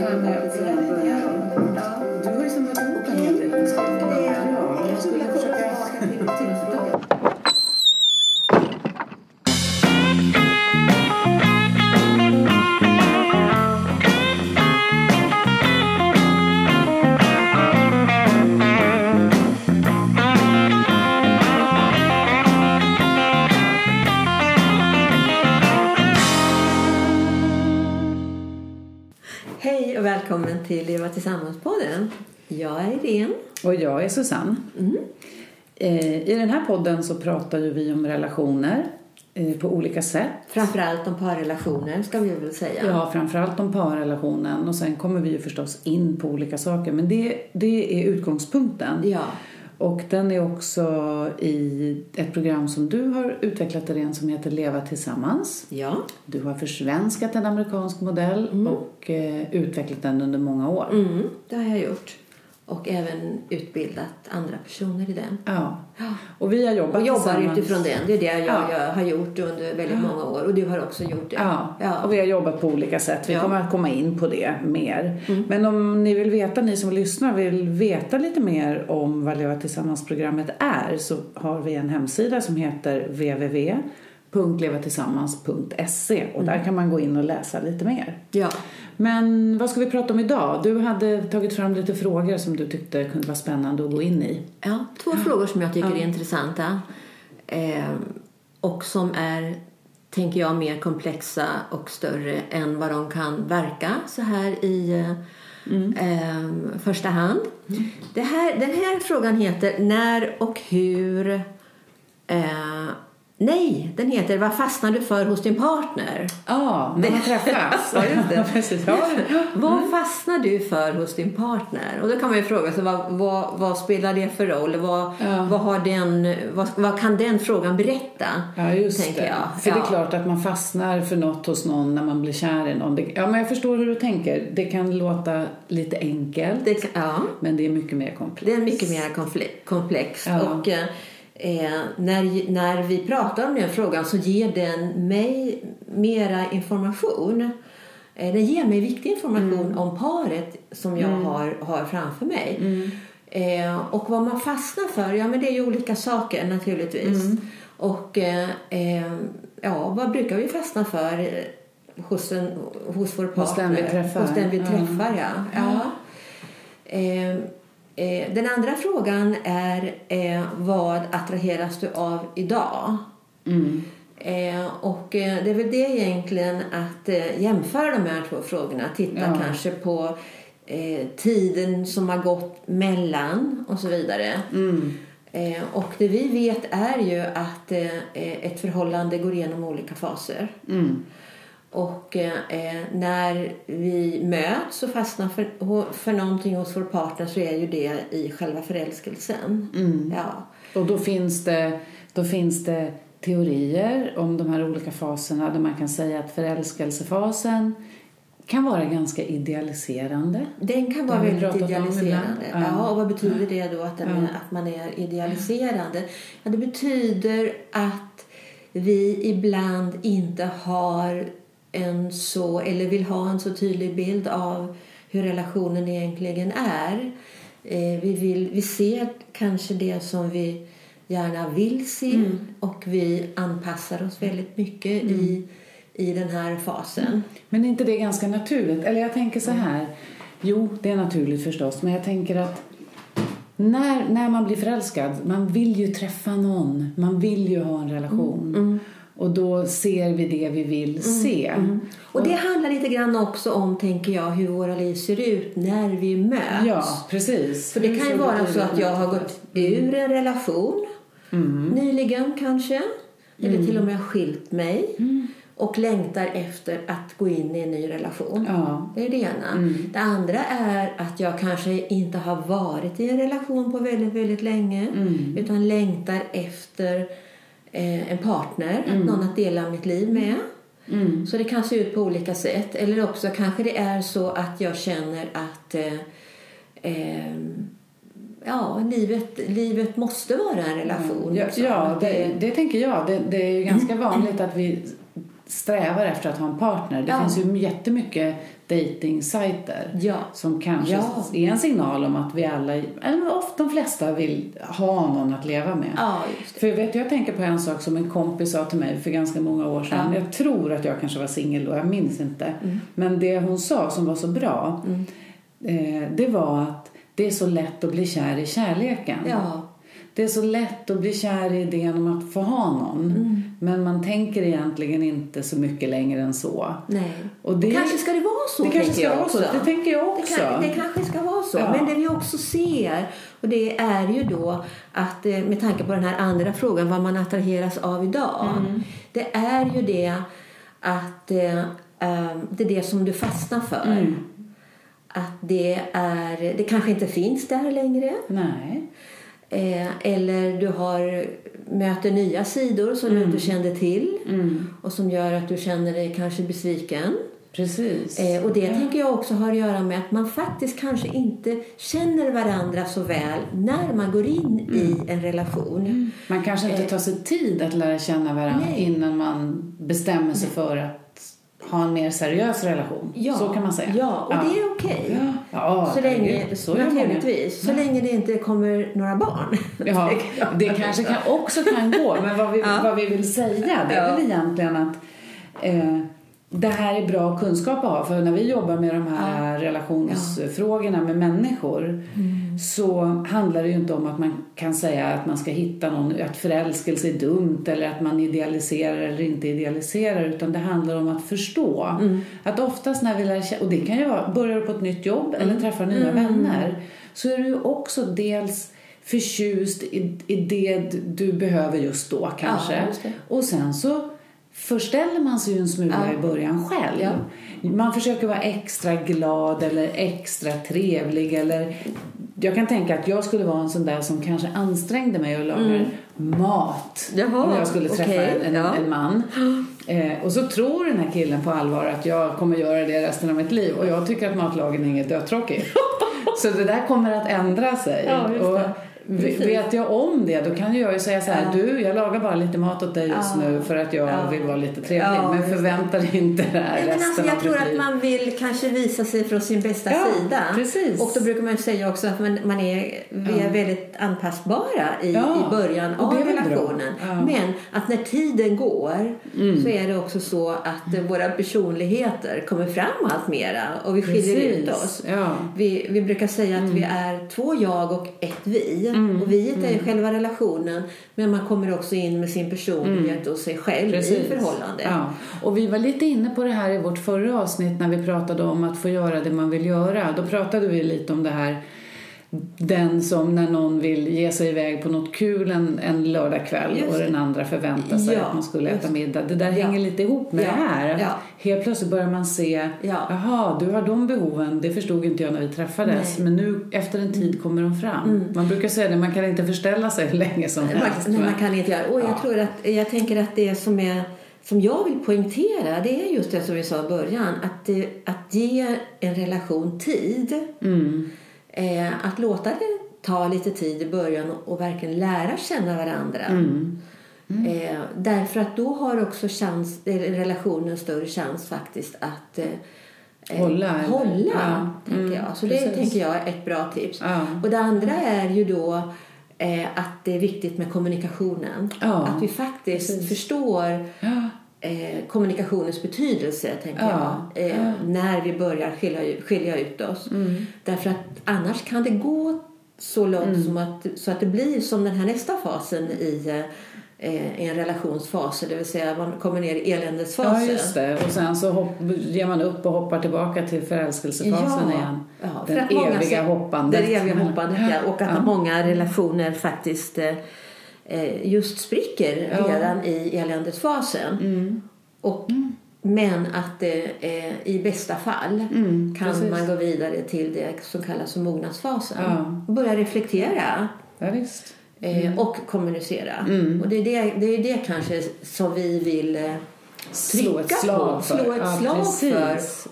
här med att börja om. Du har ju beskrivningar. Ja, jag skulle försöka... jag är Susanne. Eh, I den här podden så pratar ju vi om relationer eh, på olika sätt. Framförallt om parrelationer ska vi väl säga. Ja, framförallt om parrelationen och sen kommer vi ju förstås in på olika saker. Men det, det är utgångspunkten. Ja. Och den är också i ett program som du har utvecklat Irene som heter Leva tillsammans. Ja. Du har försvenskat en amerikansk modell och eh, utvecklat den under många år. Mm, det har jag gjort. Och även utbildat andra personer i den. Ja. Ja. Och vi har jobbat Och jobbar utifrån den. Det är det jag, Ja. jag har gjort under väldigt många år. Och du har också gjort det. Ja, Ja. och vi har jobbat på olika sätt. Vi Ja. Mm. kommer att komma in på det mer. Men om ni vill veta, ni som lyssnar vill veta lite mer om vad Leva Tillsammans-programmet är så har vi en hemsida som heter www.levatillsammans.se och där kan man gå in och läsa lite mer. ja. Men vad ska vi prata om idag? Du hade tagit fram lite frågor som du tyckte kunde vara spännande att gå in i. Ja, två frågor som jag tycker är intressanta. Eh, och som är, tänker jag, mer komplexa och större än vad de kan verka så här i eh, eh, första hand. Det här, den här frågan heter När och hur... Eh, nej, den heter Vad fastnar du för hos din partner? Ja, när man träffas. Ja, just det. Ja. Vad fastnar du för hos din partner? Och då kan man ju fråga sig vad, vad, vad spelar det för roll? Vad, Ja. vad, har den, vad, vad kan den frågan berätta? Ja, just tänker det. jag. För det är Ja. klart att man fastnar för något hos någon när man blir kär i någon. Ja, men jag förstår hur du tänker. Det kan låta lite enkelt, Det, ja, men det är mycket mer komplext. det är mycket mer konflikt, komplext. Ja. Och, eh, eh, när, när vi pratar om den frågan så ger den mig mera information. Eh, den ger mig viktig information Mm. om paret som jag har, har framför mig. Mm. Eh, och vad man fastnar för, ja men det är ju olika saker naturligtvis. Mm. Och eh, eh, ja, vad brukar vi fastna för eh, hos, en, hos vår partner? Hos den vi träffar. Hos den vi Ja. träffar, ja. ja. Eh, den andra frågan är eh, vad attraheras du av idag? Mm. Eh, och det är väl det egentligen att jämföra de här två frågorna. Titta Ja. kanske på tiden som har gått mellan och så vidare. Mm. Och det vi vet är ju att ett förhållande går igenom olika faser. Mm. Och eh, när vi möts och fastnar för, för någonting hos vår partner så är ju det i själva förälskelsen. Mm. Ja. Och då finns, det, då finns det teorier om de här olika faserna där man kan säga att förälskelsefasen kan vara ganska idealiserande. Den kan vara väldigt idealiserande. Ja. Ja. och vad betyder det då att, den Ja. att man är idealiserande? Ja, det betyder att vi ibland inte har en så, eller vill ha en så tydlig bild av hur relationen egentligen är. Eh, vi, vill, vi ser kanske det som vi gärna vill se Mm. och vi anpassar oss väldigt mycket i, i den här fasen. Men är inte det ganska naturligt? Eller jag tänker så här. Jo, det är naturligt förstås. Men jag tänker att när, när man blir förälskad, man vill ju träffa någon. Man vill ju ha en relation. Och då ser vi det vi vill se. Och det handlar lite grann också om, tänker jag, hur våra liv ser ut när vi möts. Ja, precis. För det kan ju vara så att jag har gått ur en relation nyligen kanske. Eller till och med skilt mig. Och längtar efter att gå in i en ny relation. Ja. Det är det ena. Det andra är att jag kanske inte har varit i en relation på väldigt, väldigt länge. Utan längtar efter en partner, någon att dela mitt liv med. Så det kan se ut på olika sätt. Eller också kanske det är så att jag känner att eh, eh, ja, livet, livet måste vara en relation. Ja, liksom. ja Att det, det tänker jag. Det, det är ju ganska vanligt att vi strävar efter att ha en partner. Det Ja. finns ju jättemycket dating-sajter Ja. som kanske Ja. är en signal om att vi alla, eller ofta de flesta vill ha någon att leva med. Ja. För jag, vet, jag tänker på en sak som en kompis sa till mig för ganska många år sedan. Ja. Mm. Jag tror att jag kanske var singel då, jag minns inte. Men det hon sa som var så bra, eh, det var att det är så lätt att bli kär i kärleken. Ja. Det är så lätt att bli kär i idén om att få ha någon. Mm. Men man tänker egentligen inte så mycket längre än så. Nej. Och det- kanske ska det vara så, det kanske ska vara så. Det tänker jag Det, också. kan, det kanske ska vara så. Ja. Men det vi också ser, och det är ju då att eh, med tanke på den här andra frågan, vad man attraheras av idag. Mm. Det är ju det att eh, det är det som du fastnar för. Mm. Att det, är, det kanske inte finns där längre. Nej. Eh, eller du har, möter nya sidor som du inte kände till Mm. och som gör att du känner dig kanske besviken. Precis. Eh, och det tänker jag också har att göra med att man faktiskt kanske inte känner varandra så väl när man går in Mm. i en relation. Man kanske inte tar sig tid att lära känna varandra Nej. innan man bestämmer sig för att ha en mer seriös relation. Ja, Så kan man säga. Ja, och det är okej. Ja, ja Så länge, så naturligtvis, så länge det inte kommer några barn. Ja, det kanske kan, också kan gå. Men vad vi, Ja. vad vi vill säga det är Ja. väl egentligen att eh, det här är bra kunskap att ha. För när vi jobbar med de här relationsfrågorna med människor så handlar det ju inte om att man kan säga att man ska hitta någon, att förälskelse är dumt eller att man idealiserar eller inte idealiserar utan det handlar om att förstå. Att oftast när vi lär känna, och det kan ju vara, börjar du på ett nytt jobb eller träffar nya vänner så är du ju också dels förtjust i, i det du behöver just då kanske. Ja, just och sen så förställer man sig ju en smula Ja. i början själv. Ja. Man försöker vara extra glad eller extra trevlig eller jag kan tänka att jag skulle vara en sån där som kanske ansträngde mig och lagar mat Mm. Jaha, om jag skulle träffa okej, en, ja. en man. Eh, och så tror den här killen på allvar att jag kommer göra det resten av mitt liv och jag tycker att matlagning är dödtråkigt. så det där kommer att ändra sig. Och Precis. vet jag om det då kan jag ju säga så här, Ja. du jag lagar bara lite mat åt dig just Ja. nu för att jag Ja. vill vara lite trevlig. Men förvänta dig inte det här men resten alltså, jag tror att man vill kanske visa sig från sin bästa sida. precis. Och då brukar man säga också att man, man är, vi är väldigt anpassbara i, i början av relationen. Mm. Men att när tiden går så är det också så att eh, våra personligheter kommer fram allt mera och vi skiljer ut Precis. oss. Ja. Vi, vi brukar säga att vi är två jag och ett vi. Och vi är själva relationen men man kommer också in med sin personlighet och sig själv i förhållandet. Ja. Och vi var lite inne på det här i vårt förra avsnitt när vi pratade om att få göra det man vill göra. Då pratade vi lite om det här den som när någon vill ge sig iväg på något kul en, en lördagkväll och den andra förväntar sig Ja, att man skulle äta middag. Det där Ja. hänger lite ihop med Ja, det här. Ja. Helt plötsligt börjar man se, Ja. jaha, du har de behoven, det förstod inte jag när vi träffades. Nej. Men nu efter en tid kommer de fram. Man brukar säga det, man kan inte förställa sig hur länge som helst. Man, nej, va? man kan inte göra. Och jag Ja. tror att, jag tänker att det som är som jag vill poängtera det är just det som vi sa i början. Att, det, att ge en relation tid. Mm. Eh, att låta det ta lite tid i början och, och verkligen lära känna varandra. Mm. Eh, därför att då har också chans, relationen större chans faktiskt att eh, eh, Hålla, hålla Ja. tänker Mm, jag. Så det precis. tänker jag är ett bra tips. Ja. Och det andra är ju då eh, att det är viktigt med kommunikationen. Ja, Att vi faktiskt precis. förstår. Eh, kommunikationens betydelse, tänker Ja, jag. Eh, ja. När vi börjar skilja, ut- skilja ut oss. Mm. Därför att annars kan det gå så långt som att, så att det blir som den här nästa fasen i eh, en relationsfas. Det vill säga man kommer ner i eländesfasen. Ja, just det. Och sen så hopp, ger man upp och hoppar tillbaka till förälskelsefasen Ja, igen. ja, för Den många eviga ser- hoppandet. Det eviga hoppandet, ja. Och att många relationer faktiskt eh, eh, just spricker Ja. redan i eländesfasen. Mm. Och, Men att eh, eh, i bästa fall Mm, kan precis. man gå vidare till det som kallas för mognadsfasen. Ja. Börja reflektera Ja, visst. eh, och kommunicera. Mm. Och det är det, det är det kanske som vi vill eh, Slå ett slag på, för. slå ett Ja, slag precis.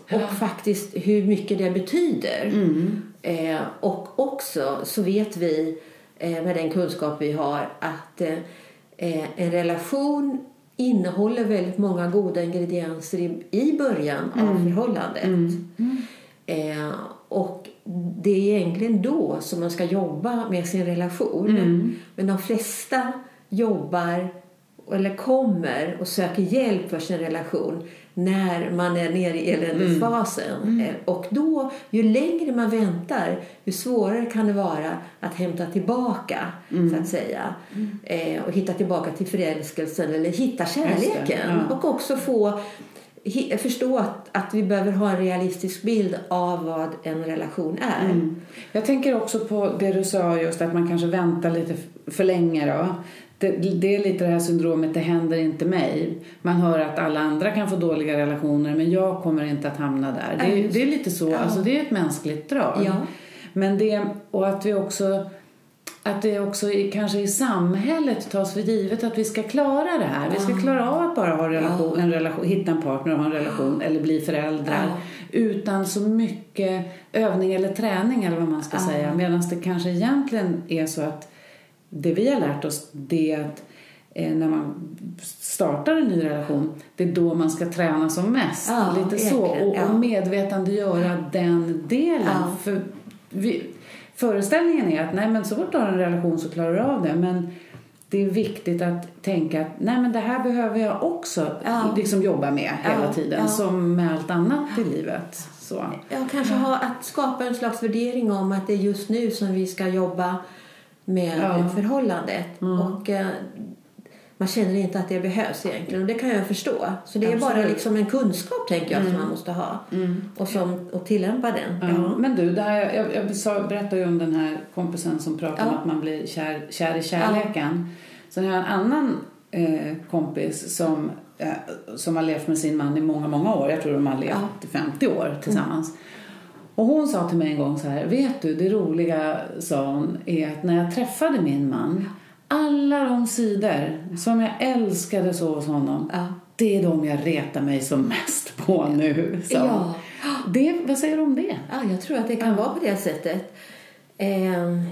för och faktiskt hur mycket det betyder. Mm. Eh, och också så vet vi eh, med den kunskap vi har att eh, eh, en relation innehåller väldigt många goda ingredienser i, i början av Mm. förhållandet. Eh, och det är egentligen då som man ska jobba med sin relation. Mm. Men de flesta jobbar eller kommer och söker hjälp för sin relation när man är nere i eländesfasen. Mm. Eh, Och då, ju längre man väntar, ju svårare kan det vara att hämta tillbaka, Mm. så att säga. Eh, och hitta tillbaka till förälskelsen eller hitta kärleken. ja. Och också få förstå att, att vi behöver ha en realistisk bild av vad en relation är. Mm. Jag tänker också på det du sa just att man kanske väntar lite för länge då. Det, det är lite det här syndromet, det händer inte mig. Man hör att alla andra kan få dåliga relationer men jag kommer inte att hamna där. Det, just det är lite så, Ja. alltså det är ett mänskligt drag. Ja. Men det, och att vi också att det också i, kanske i samhället tas för givet att vi ska klara det här. Vi ska klara av att bara ha relation, en relation, hitta en partner och ha en relation eller bli föräldrar utan så mycket övning eller träning eller vad man ska säga. Medan det kanske egentligen är så att det vi har lärt oss det är att eh, när man startar en ny relation, det är då man ska träna som mest. Ja, Lite så. Och, ja. och medvetandegöra den delen. Ja. För vi, föreställningen är att nej, men så fort du har en relation så klarar du av det. Men det är viktigt att tänka att nej, men det här behöver jag också Ja. liksom jobba med hela Ja, tiden. ja. Som med allt annat i livet. Så. Ja, kanske ha, att skapa en slags värdering om att det är just nu som vi ska jobba med Ja. Mm. förhållandet. Och eh, man känner inte att det behövs egentligen. Och det kan jag förstå. Så det är bara Absolut. Mm. liksom en kunskap tänker jag som man måste ha. Och, som, och tillämpa den. Ja. Men du, där, jag, jag sa, berättade ju om den här kompisen som pratade om Ja. att man blir kär, kär i kärleken. Sen har jag en annan eh, kompis som, eh, som har levt med sin man i många, många år. Jag tror de har levt Ja. i 50 år tillsammans. Och hon sa till mig en gång så här, vet du, det roliga, sa hon, är att när jag träffade min man, alla de sidor som jag älskade så hos honom, Ja. det är de jag retar mig som mest på nu. hon. Ja. Det, vad säger du om det? Ja, jag tror att det kan vara på det sättet. Ehm,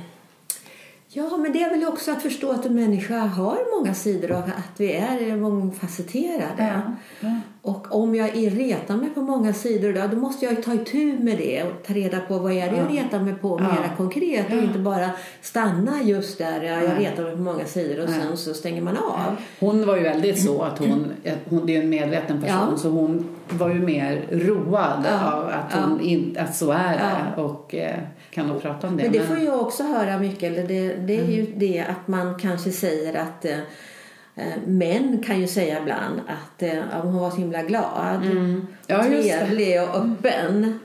ja, men det är väl också att förstå att en människa har många sidor och att vi är mångfacetterade. Ja. Och om jag är- retar mig på många sidor då, då måste jag ju ta itu med det och ta reda på vad är det jag retar mig på Ja. mera konkret och inte bara stanna just där ja, jag retar mig på många sidor och sen så stänger man av. Hon var ju väldigt så att hon, hon det är ju en medveten person, Ja. så hon var ju mer road Ja. av att, hon in, att så är det Ja. och eh, kan nog prata om det. Men det får jag också höra mycket. Eller det, det är ju Mm. det att man kanske säger att eh, män kan ju säga ibland att eh, ja, hon var så himla glad, Mm. Ja, trevlig och öppen.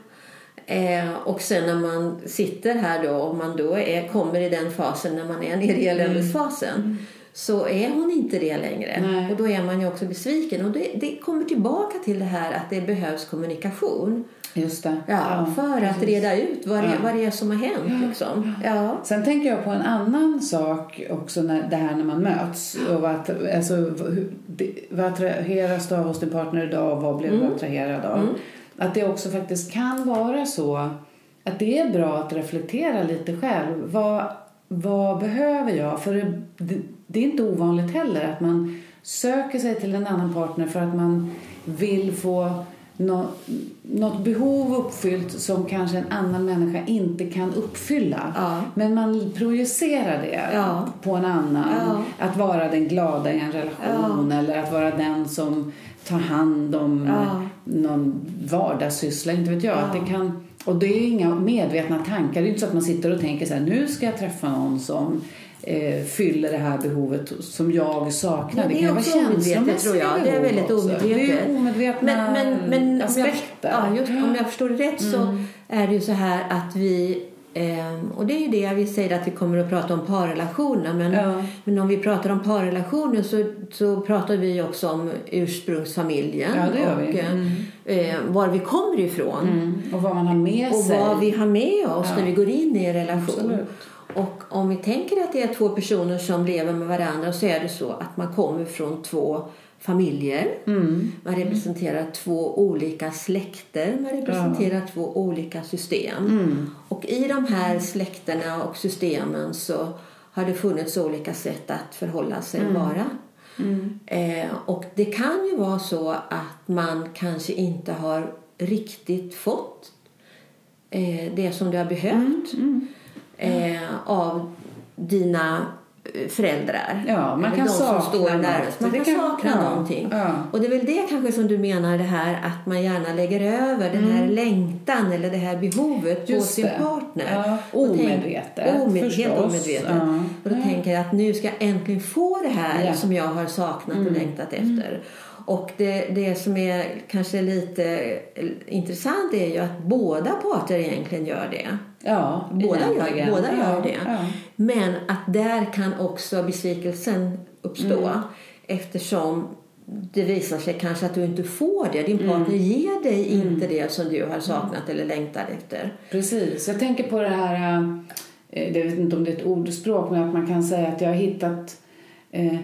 Eh, och sen när man sitter här då och man då är, kommer i den fasen när man är nere i eländesfasen så är hon inte det längre. Mm. Nej. Och då är man ju också besviken. Och det, det kommer tillbaka till det här att det behövs kommunikation. Just det. Ja, för att reda ut vad det, Ja. vad det är som har hänt. Liksom. Ja. Sen tänker jag på en annan sak också, när, det här när man möts. Och vad, alltså, det- vad attraheras du av hos din partner idag och vad blev Mm. du attraherad av? Att det också faktiskt kan vara så att det är bra att reflektera lite själv. Vad, vad behöver jag? För det, det, är inte ovanligt heller att man söker sig till en annan partner för att man vill få nå, något behov uppfyllt som kanske en annan människa inte kan uppfylla. Ja. Men man projicerar det Ja. på en annan. Ja. Att vara den glada i en relation eller att vara den som tar hand om Ja. någon vardagssyssla, inte vet jag. Ja. Att det kan, och det är inga medvetna tankar. Det är inte så att man sitter och tänker så här, nu ska jag träffa någon som eh, fyller det här behovet som jag saknar. Ja, det är kan vara omedvetet känslomässiga tror jag. Det är väldigt också. omedvetet. Det omedvetna Men, men, men om, jag, aspekter. ja, just, om jag förstår det rätt så är det ju så här att vi ehm, och det är ju det vi säger att vi kommer att prata om parrelationer. Men, Ja. men om vi pratar om parrelationer så, så pratar vi också om ursprungsfamiljen. Ja, det gör vi. och eh, var vi kommer ifrån. Mm. Och vad man har med Och sig. vad vi har med oss Ja. när vi går in i en relation. Absolut. Och om vi tänker att det är två personer som lever med varandra så är det så att man kommer från två familjer. Mm. Man representerar två olika släkter. Man representerar två olika system. Mm. Och i de här släkterna och systemen så har det funnits olika sätt att förhålla sig Mm. vara. Mm. Eh, och det kan ju vara så att man kanske inte har riktigt fått eh, det som du har behövt Mm. Eh, av dina föräldrar. Ja, man kan de som sakna står något. närmast. Man kan, kan- sakna ja, någonting. ja. Och det är väl det kanske som du menar det här att man gärna lägger över den här längtan eller det här behovet på Mm. Just sin det. partner. Ja, Och tänk- omedvetet, Omed, helt omedvetet. Ja. Och då tänker jag att nu ska jag äntligen få det här. Mm. som jag har saknat och längtat efter. Och det, det som är kanske lite eh, intressant är ju att båda parter egentligen gör det. Ja, Båda gör, båda gör Ja, det. Ja. Men att där kan också besvikelsen uppstå Mm. eftersom det visar sig kanske att du inte får det. Din Mm. partner ger dig inte det som du har saknat eller längtat efter. Precis. Jag tänker på det här, eh, jag vet inte om det är ett ordspråk, men att man kan säga att jag har hittat eh,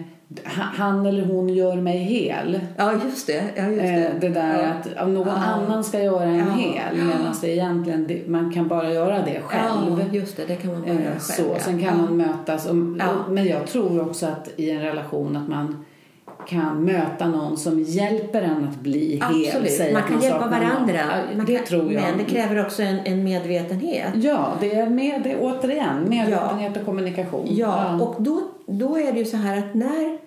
han eller hon gör mig hel. Ja, just det. Ja, just Eh, det. det där ja. att om någon Ja. annan ska göra en Ja. hel medan det egentligen, man kan bara göra det själv. Ja, just det. Det kan man bara Eh, göra själv. Så, sen kan man mötas. Och, men jag tror också att i en relation att man kan möta någon som hjälper en att bli hel. Absolut. Man kan hjälpa varandra. Ja, Man det kan, tror jag. Men det kräver också en, en medvetenhet. Ja, det är med, det är återigen medvetenhet och kommunikation. Ja, och då, då är det ju så här att när-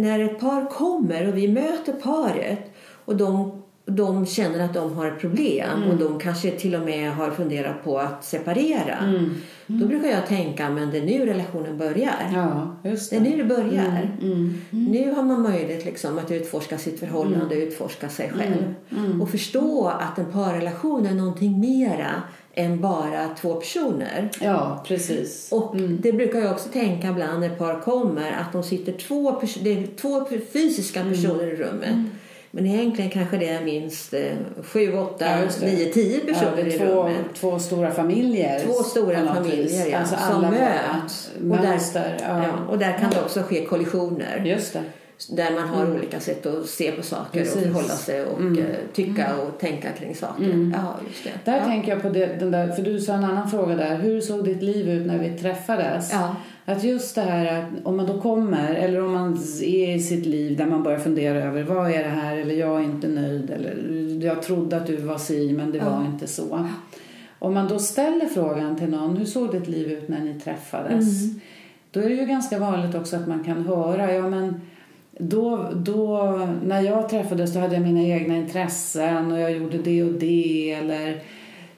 när ett par kommer och vi möter paret och de, de känner att de har ett problem och de kanske till och med har funderat på att separera. Då brukar jag tänka, men det är nu relationen börjar. ja, just Det är det. nu det börjar. Mm. Nu har man möjlighet liksom att utforska sitt förhållande, utforska sig själv. Och förstå att en parrelation är någonting mera än bara två personer. Ja, precis. Och det brukar jag också tänka ibland när par kommer att de sitter två, det är två fysiska personer i rummet. Men egentligen kanske det är minst eh, sju, åtta, Ja, nio, tio Ja, personer i är två, rummet. två stora familjer. Två stora familjer ja, alltså som möts. Och där, ja. och där kan det också ske kollisioner. Just det. Där man har olika sätt att se på saker Precis. och förhålla sig och eh, tycka och tänka kring saker. Ja, just det. Där ja. tänker jag på det, den där, för du sa en annan fråga där. Hur såg ditt liv ut när vi träffades? Ja. Att just det här att om man då kommer, eller om man är i sitt liv där man börjar fundera över vad är det här, eller jag är inte nöjd, eller jag trodde att du var si, men det var inte så. Om man då ställer frågan till någon, hur såg ditt liv ut när ni träffades? Mm. Då är det ju ganska vanligt också att man kan höra, ja men då, då, när jag träffades då hade jag mina egna intressen och jag gjorde det och det. Eller,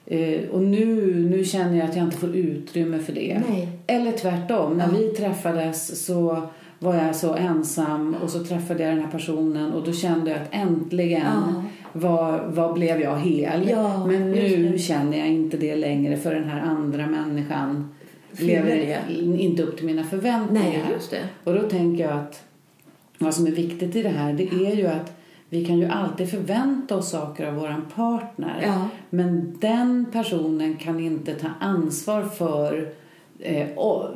eh, och nu, nu känner jag att jag inte får utrymme för det. Nej. Eller tvärtom, när vi träffades så var jag så ensam och så träffade jag den här personen och då kände jag att äntligen Ja. var, var, blev jag hel. Ja, Men nu känner jag inte det längre för den här andra människan lever inte upp till mina förväntningar. Nej. Och då tänker jag att vad som är viktigt i det här det är ju att vi kan ju alltid förvänta oss saker av våran partner. Ja. Men den personen kan inte ta ansvar för eh, och,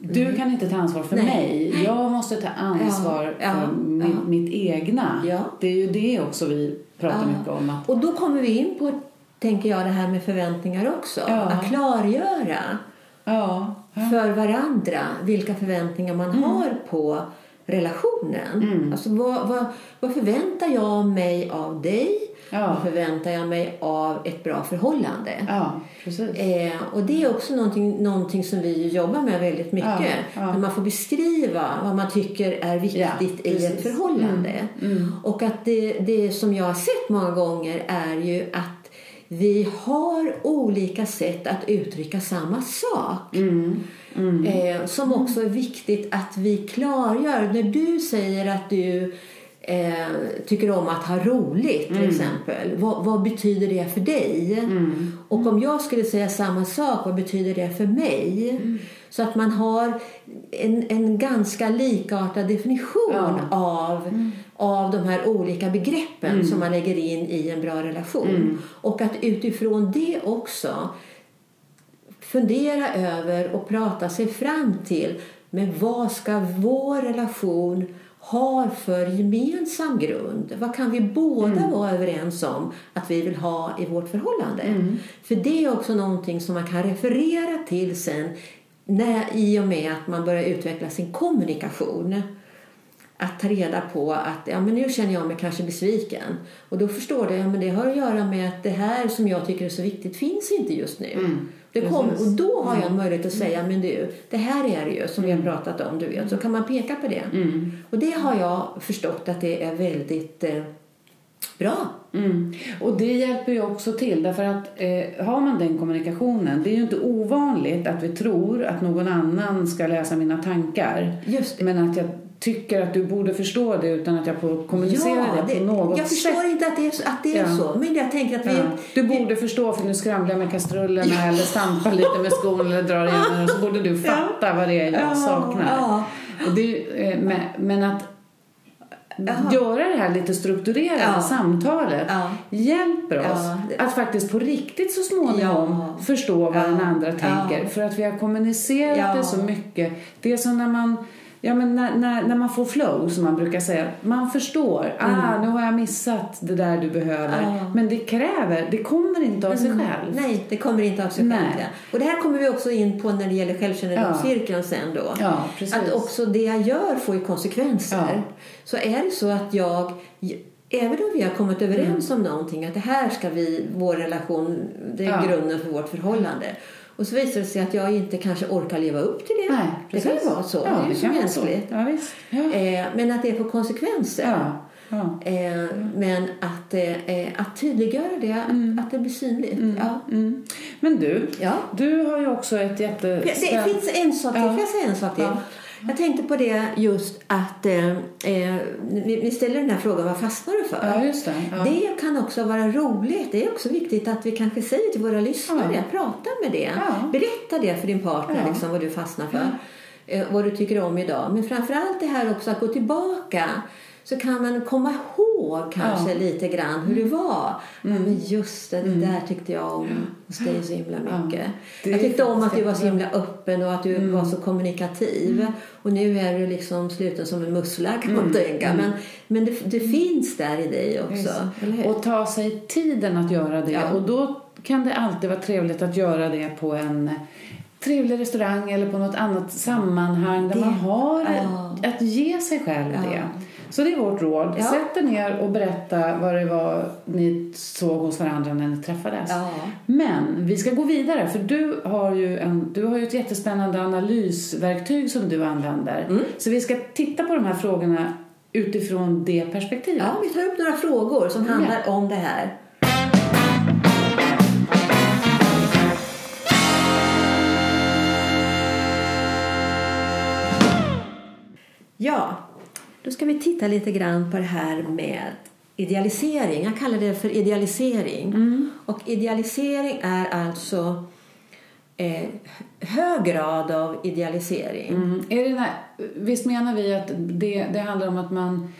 du kan inte ta ansvar för Mm. Nej. mig. Jag måste ta ansvar Ja, för mi, ja. mitt egna. Det är ju det också vi pratar mycket om. Att, Och då kommer vi in på, tänker jag, det här med förväntningar också. Ja. Att klargöra ja, ja. för varandra vilka förväntningar man har på relationen. Alltså vad, vad, vad förväntar jag mig av dig? Ja. Vad förväntar jag mig av ett bra förhållande? ja, precis. Eh, och det är också någonting, någonting som vi jobbar med väldigt mycket. Ja, ja. När man får beskriva vad man tycker är viktigt i ett förhållande. Och att det, det som jag har sett många gånger är ju att vi har olika sätt att uttrycka samma sak. Eh, som också är viktigt att vi klargör. När du säger att du eh, tycker om att ha roligt till exempel. Vad, vad betyder det för dig? Och om jag skulle säga samma sak, vad betyder det för mig? Så att man har en, en ganska likartad definition Ja. av, av de här olika begreppen som man lägger in i en bra relation. Och att utifrån det också fundera över och prata sig fram till men vad ska vår relation ha för gemensam grund? Vad kan vi båda vara överens om att vi vill ha i vårt förhållande? För det är också någonting som man kan referera till sen när, i och med att man börjar utveckla sin kommunikation. Att ta reda på att ja, men nu känner jag mig kanske besviken. Och då förstår du, ja, men det har att göra med att det här som jag tycker är så viktigt finns inte just nu. Mm. Det kom, och då har jag en möjlighet att säga, men du, det här är det ju som vi har pratat om, du vet. Så kan man peka på det. Mm. Och det har jag förstått att det är väldigt eh, bra. Mm. Och det hjälper ju också till därför att eh, har man den kommunikationen, det är ju inte ovanligt att vi tror att någon annan ska läsa mina tankar. Just det. Men att jag tycker att du borde förstå det utan att jag får kommunicera det, på något jag sätt. förstår inte att det är, så- att det är Ja. så. Men jag tänker att vi... Ja. Du borde förstå för nu skramlar jag med kastrullerna eller stampar lite med skon eller drar igen den och så borde du fatta vad det är jag Ja, saknar. ja. Det, eh, men, men att Jaha. göra det här lite strukturerade Ja. samtalet Ja. hjälper oss Ja, att faktiskt på riktigt så småningom Ja. förstå vad Ja. den andra tänker. Ja. För att vi har kommunicerat Ja. det så mycket. Det är som när man Ja, men när, när, när man får flow, som man brukar säga. Man förstår. Ah, nu har jag missat det där du behöver. Mm. Ja. Men det kräver, det kommer inte av sig själv. Nej, det kommer inte av sig Nej. själv. ja. Och det här kommer vi också in på när det gäller självkännedomscirkeln sen då. Ja. Att också det jag gör får ju konsekvenser. Ja. Så är det så att jag, även om vi har kommit överens Mm. om någonting, att det här ska vi, vår relation, det är Ja. grunden för vårt förhållande. Och så visar det sig att jag inte kanske orkar leva upp till det. Nej, det kan ju vara så. Ja, det är ju så mänskligt. Ja. Eh, men att det får konsekvenser. Ja. Ja. Eh, men att, eh, att tydliggöra det, att, att det blir synligt. Ja. Mm. Men du, Ja. du har ju också ett Det jättespännande... finns en sak till. Ja. Jag säga en sak till? Ja. Jag tänkte på det just att eh, eh, ni, ni ställer den här frågan, vad fastnar du för? Ja, just det. Ja. Det kan också vara roligt. Det är också viktigt att vi kanske säger till våra lyssnare, Ja. prata med det. Ja. Berätta det för din partner, liksom, vad du fastnar för. Eh, vad du tycker om idag. Men framförallt det här också att gå tillbaka. Så kan man komma ihåg kanske Ja. Mm. lite grann hur det var. Ja, men just det, det där tyckte jag om hos dig så himla mycket. Det jag tyckte om att du var så himla öppen och att du Mm. var så kommunikativ. Och nu är du liksom sluten som en mussla kan Mm. man tänka. Men, men det, det finns där i dig också. Och ta sig tiden att göra det. Ja. Och då kan det alltid vara trevligt att göra det på en trevlig restaurang eller på något annat sammanhang där Det- man har ja. att ge sig själv Ja. det. Så det är vårt råd. Ja. Sätt er ner och berätta vad det var ni såg hos varandra när ni träffades. Ja. Men vi ska gå vidare för du har ju, en, du har ju ett jättespännande analysverktyg som du använder. Mm. Så vi ska titta på de här frågorna utifrån det perspektivet. Ja, vi tar upp några frågor som handlar om det här. Ja, då ska vi titta lite grann på det här med idealisering. Jag kallar det för idealisering. Och idealisering är alltså eh, hög grad av idealisering. Mm. Är det här, visst menar vi att det, det handlar om att man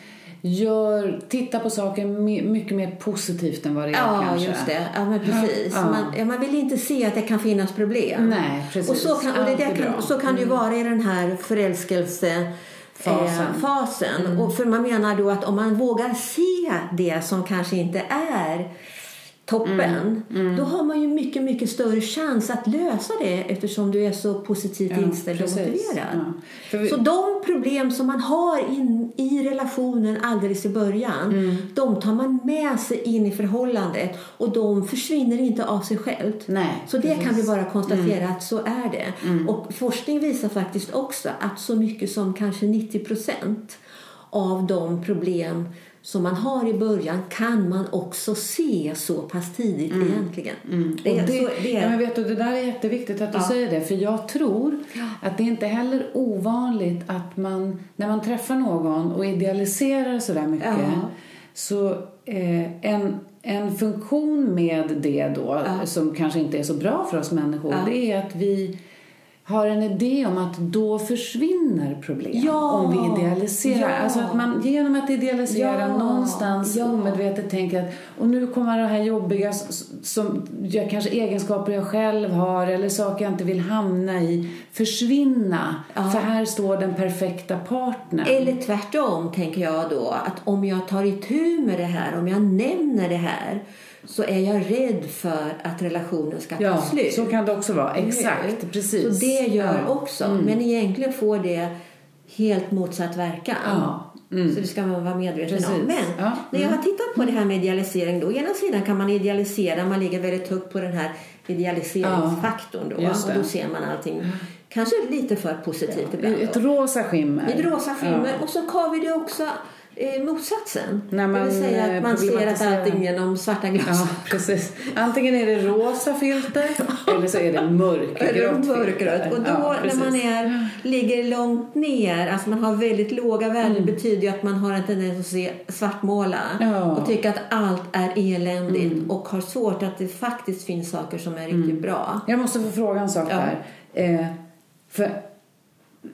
gör, tittar på saker my- mycket mer positivt än vad det är Ja, kanske? just det. Ja, men precis. Ja. Man, ja, man vill inte se att det kan finnas problem. Nej, precis. Och så kan, och det Alltid kan, så kan det ju vara i den här förälskelse Fasen. Mm. Eh, fasen. Och för man menar då att om man vågar se det som kanske inte är toppen, Mm. då har man ju mycket, mycket större chans att lösa det eftersom du är så positivt Ja, inställd och precis. motiverad. Ja. Vi- Så de problem som man har in, i relationen alldeles i början, Mm. de tar man med sig in i förhållandet och de försvinner inte av sig självt. Nej, så det precis. Mm. kan vi bara konstatera att så är det. Och forskning visar faktiskt också att så mycket som kanske 90 procent av de problem som man har i början kan man också se så pass tidigt egentligen. Det Mm. Och är, det, så, det ja, men vet du, det där är jätteviktigt att du Ja. säger det. För jag tror att det är inte heller ovanligt att man, när man träffar någon och idealiserar sådär mycket, Ja. så eh, en, en funktion med det då, som kanske inte är så bra för oss människor, det är att vi har en idé om att då försvinner problem Ja. om vi idealiserar. Ja. Alltså att man genom att idealisera Ja. någonstans Ja. omedvetet tänker att och nu kommer det här jobbiga som jag, kanske egenskaper jag själv har eller saker jag inte vill hamna i försvinna. För här står den perfekta partnern. Eller tvärtom tänker jag då att om jag tar itu med det här, om jag nämner det här så är jag rädd för att relationen ska ta ja, slut. så kan det också vara. Exakt, Så precis. det gör ja. Mm. också. Men egentligen får det helt motsatt verkan. Ja. Mm. Så det ska man vara medveten Precis. om. Men Ja. när jag har tittat på det här med idealisering då, å ena sidan kan man idealisera, man ligger väldigt högt på den här idealiseringsfaktorn då. Och då ser man allting kanske lite för positivt ibland. Ett rosa skimmer. Ett rosa skimmer. Och så har vi det också motsatsen. När man, det vill säga eh, att man ser att allting genom svarta glasögon. Ja, precis. Antingen är det rosa filter eller så är det mörkrött. filter. Och då Ja, när man är, ligger långt ner, alltså man har väldigt låga värden, betyder ju att man har en tendens att se svartmåla Mm. Ja. Mm. och tycka att allt är eländigt och har svårt att det faktiskt finns saker som är riktigt bra. Jag måste få fråga en sak där. Eh, för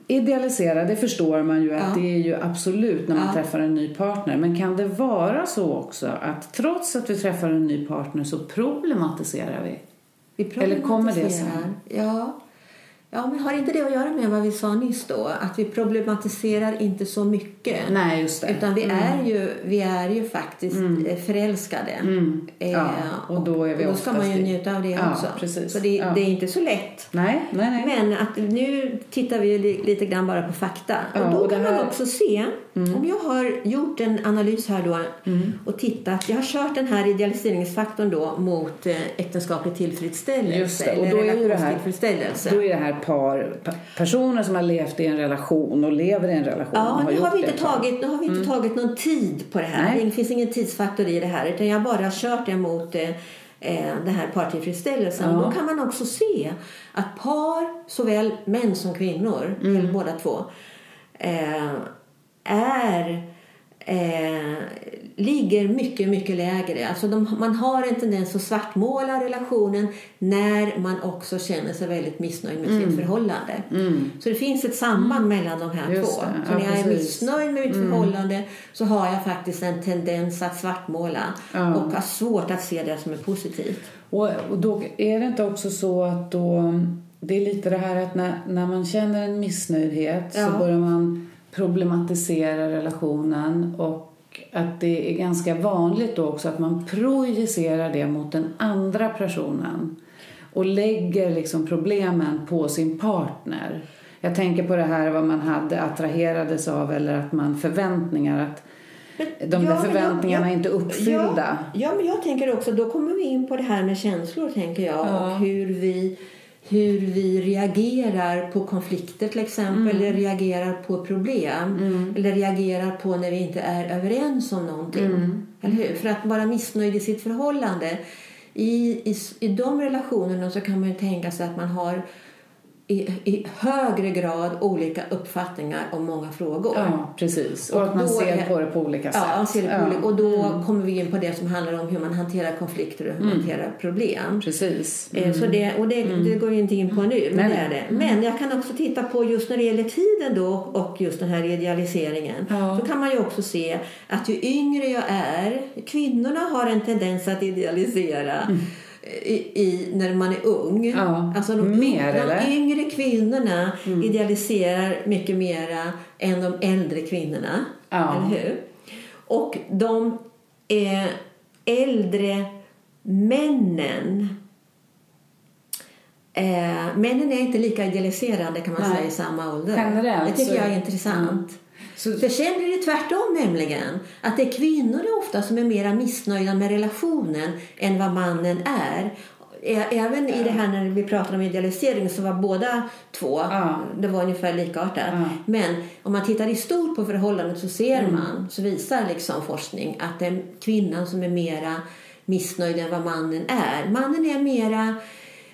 idealisera, det förstår man ju att Ja. det är ju absolut när man Ja. träffar en ny partner. Men kan det vara så också att trots att vi träffar en ny partner så problematiserar vi? Vi Eller kommer det problematiserar. Ja. Ja, men har inte det att göra med vad vi sa nyss då? Att vi problematiserar inte så mycket. Nej, just det. Utan vi, är ju, vi är ju faktiskt eh, förälskade. Mm. Eh, Ja, och då är vi och då ska man ju njuta av det Ja, också. precis. Så det, Ja. det är inte så lätt. Nej, nej, nej. Men att nu tittar vi ju li- lite grann bara på fakta. Ja, och då och kan här- Mm. man också se, om jag har gjort en analys här då och tittat, jag har kört den här idealiseringsfaktorn då mot eh, äktenskaplig tillfredsställelse Just det, och då är ju det här- relationstillfredsställelse. Då är det här par, pa- personer som har levt i en relation och lever i en relation. Ja, och nu har vi inte, tagit, nu har vi inte tagit någon tid på det här. Nej. Det finns ingen tidsfaktor i det här. Utan jag har bara kört det mot eh, eh, den här partillfredsställelsen. Ja. Då kan man också se att par, såväl män som kvinnor, Mm. eller båda två, eh, är eh, ligger mycket, mycket lägre. Alltså de, man har en tendens att svartmåla relationen när man också känner sig väldigt missnöjd med sitt förhållande. Så det finns ett samband mellan de här Mm. Just två. Så Ja, när jag är. Mm. missnöjd med mitt förhållande så har jag faktiskt en tendens att svartmåla Ja. och har svårt att se det som är positivt. Och, och då är det inte också så att då det är lite det här att när, när man känner en missnöjdhet Ja. så börjar man problematisera relationen och att det är ganska vanligt då också att man projicerar det mot den andra personen och lägger liksom problemen på sin partner. Jag tänker på det här vad man hade attraherades av eller att man förväntningar att de där Ja, jag- förväntningarna jag- är inte uppfyllda. Ja, ja, men jag tänker också, då kommer vi in på det här med känslor tänker jag Ja. och hur vi, hur vi reagerar på konflikter till exempel Mm. eller reagerar på problem eller reagerar på när vi inte är överens om någonting. Mm. Eller hur? För att vara missnöjd i sitt förhållande i, i, i de relationerna så kan man ju tänka sig att man har i, i högre grad olika uppfattningar om många frågor. Ja, precis. Och, Och att man ser är- på det på olika sätt. Ja, man ser det på Ja, olika- och då kommer vi in på det som handlar om hur man hanterar konflikter och hur man hanterar problem. Precis. Eh, Så det, och det, det går vi inte in på nu, men Nej, det är det. Men jag kan också titta på just när det gäller tiden då och just den här idealiseringen. Ja. Så kan man ju också se att ju yngre jag är, kvinnorna har en tendens att idealisera i, i, när man är ung. Ja. Alltså de, Mer, de eller? Mm. yngre kvinnorna idealiserar mycket mera än de äldre kvinnorna. Ja. Eller hur? Och de eh, äldre männen Eh, männen är inte lika idealiserande kan man Nej. säga i samma ålder. Generellt det tycker jag är intressant. Så, För sen blir det tvärtom nämligen. Att det är kvinnor ofta som är mer missnöjda med relationen än vad mannen är. Även i det här när vi pratar om idealisering så var båda två, Ja. det var ungefär likartat. Ja. Men om man tittar i stort på förhållandet så ser Mm. man, så visar liksom forskning att det är kvinnan som är mera missnöjd än vad mannen är. Mannen är mera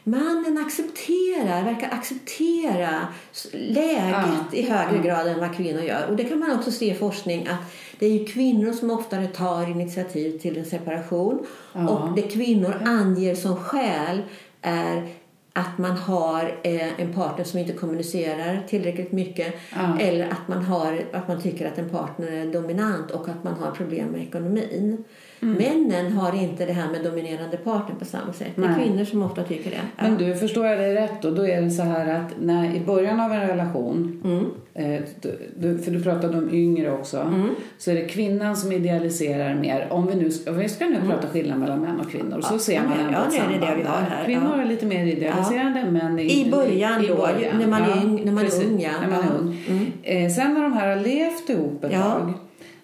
Mannen accepterar, verkar acceptera läget i högre grad än vad kvinnor gör. Och det kan man också se i forskning att det är kvinnor som oftare tar initiativ till en separation. Och det kvinnor anger som skäl är att man har eh, en partner som inte kommunicerar tillräckligt mycket Ja. eller att man, har, att man tycker att en partner är dominant och att man har problem med ekonomin. Männen har inte det här med dominerande partner på samma sätt. Det är Nej. kvinnor som ofta tycker det. Ja. Men du, förstår jag dig rätt då? Då är det så här att när, i början av en relation, Mm. eh, du, för du pratade om yngre också, Mm. så är det kvinnan som idealiserar mer. Om vi nu om vi ska nu prata skillnad mellan män och kvinnor så ser man Mm. ja, ändå ja, ett är det det samband vi har här, Kvinnor ja. är lite mer idealiserande, män är I början i då, början. när man är yng- när man är ung, ja. När man är Ja. ung. Mm. Eh, sen när de här har levt ihop ett Ja. tag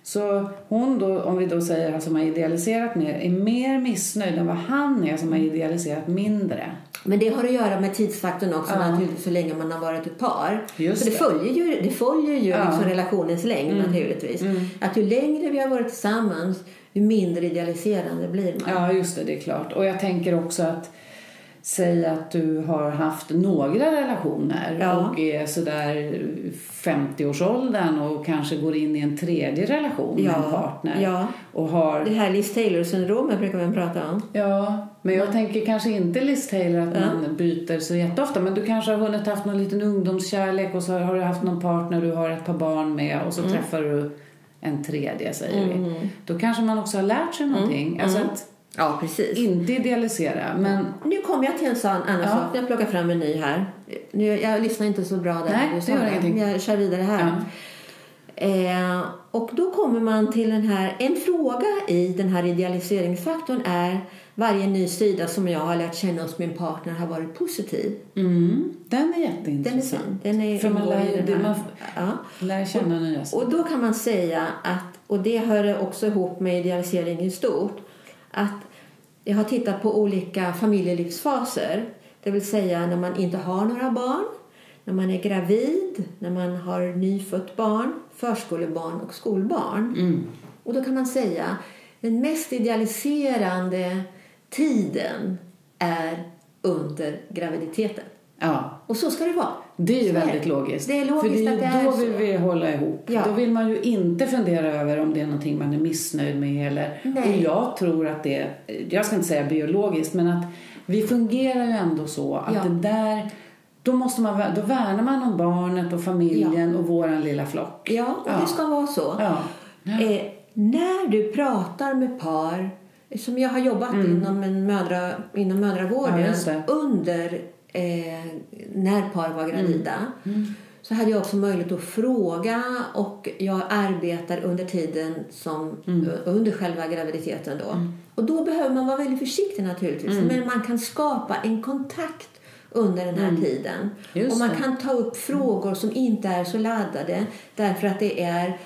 så hon då, om vi då säger han som har idealiserat mer, är mer missnöjd än vad han är som har idealiserat mindre. Men det har att göra med tidsfaktorn också Ja. naturligtvis, så länge man har varit ett par. Just För det, det. följer ju, det följer ju Ja. Mm. liksom relationens längd naturligtvis. Att ju längre vi har varit tillsammans, ju mindre idealiserande blir man. Ja, just det, det är klart. Och jag tänker också att säga att du har haft några relationer Ja. och är sådär 50-årsåldern och kanske går in i en tredje relation med en partner. ja. Och har, Det här Liz Taylor-syndromet brukar man prata om. ja, men jag tänker kanske inte Liz Taylor att man byter så jätteofta. Men du kanske har hunnit haft någon liten ungdomskärlek och så har du haft någon partner du har ett par barn med och så Mm. träffar du en tredje säger vi. Då kanske man också har lärt sig någonting. Alltså att Ja, precis. inte idealisera men Nu kommer jag till en sån annan Ja. sak. Jag plockar fram en ny här. Nu, jag lyssnar inte så bra där. Nej, du det sa gör ingenting. Jag kör vidare här. Eh, och då kommer man till den här... En fråga i den här idealiseringsfaktorn är varje ny sida som jag har lärt känna hos min partner har varit positiv. Mm, den är Den är jätteintressant. fin. Den är, För man lär den det- här. man- ja. Lär känna nya saker. Och då kan man säga att, och det hör också ihop med idealisering i stort, att jag har tittat på olika familjelivsfaser. Det vill säga när man inte har några barn, när man är gravid, när man har nyfött barn, förskolebarn och skolbarn. Mm. Och då kan man säga den mest idealiserande tiden är under graviditeten. Ja, Och så ska det vara. Det är ju väldigt logiskt. Det är logiskt För det är det är då så. vi vill hålla ihop. Ja. Då vill man ju inte fundera över om det är någonting man är missnöjd med eller... Nej. Och jag tror att det jag ska inte säga biologiskt, men att vi fungerar ju ändå så att Ja. det där, då måste man, då värnar man om barnet och familjen och våran lilla flock. Ja, och Ja. det ska vara så. Ja. Eh, när du pratar med par, som jag har jobbat inom, en mödra, inom Mm. Ja, mödravården under eh, när par var gravida Mm. så hade jag också möjlighet att fråga och jag arbetar under tiden som Mm. under själva graviditeten då. Och då behöver man vara väldigt försiktig naturligtvis. Mm. Men man kan skapa en kontakt under den här tiden. Mm. Just och man det. kan ta upp frågor som inte är så laddade därför att det är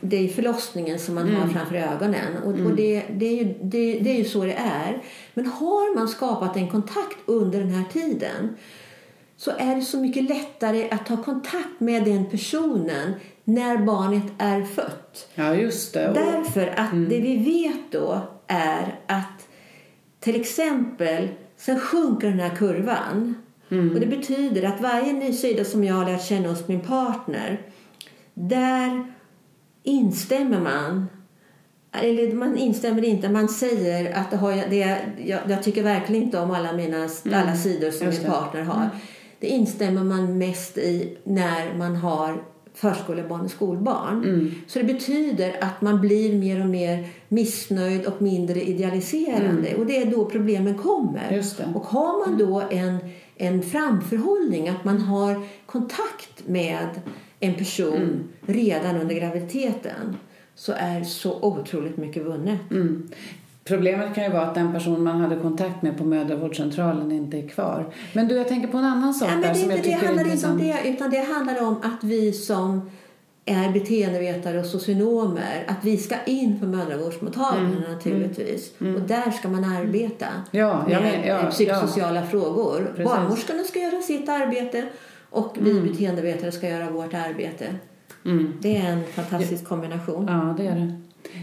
det är förlossningen som man Mm. har framför ögonen. Och, och det, det, är ju, det, det är ju så det är. Men har man skapat en kontakt under den här tiden så är det så mycket lättare att ta kontakt med den personen när barnet är fött. ja, just det. Därför att det vi vet då är att till exempel sen sjunker den här kurvan. Och det betyder att varje ny sida som jag har lärt känna hos min partner där instämmer man eller man instämmer inte, man säger att det har jag, det, jag, jag tycker verkligen inte om alla mina alla sidor som just min partner har. Det instämmer man mest i när man har förskolebarn och skolbarn. Mm. Så det betyder att man blir mer och mer missnöjd och mindre idealiserande. Och det är då problemen kommer. Mm. Och har man då en, en framförhållning, att man har kontakt med en person Mm. redan under graviditeten så är så otroligt mycket vunnet. Mm. Problemet kan ju vara att den person man hade kontakt med på mödravårdscentralen inte är kvar. Men du, jag tänker på en annan sak Ja, men där det, som jag inte, det tycker är handlar inte om det, utan det handlar om att vi som är beteendevetare och socionomer, att vi ska in på mödravårdsmottagningen naturligtvis. Och där ska man arbeta Mm. Ja, med men- ja, psykosociala frågor. Precis. Barnmorskorna ska göra sitt arbete och vi beteendevetare ska göra vårt arbete. Mm. Det är en fantastisk kombination. Ja, det är det.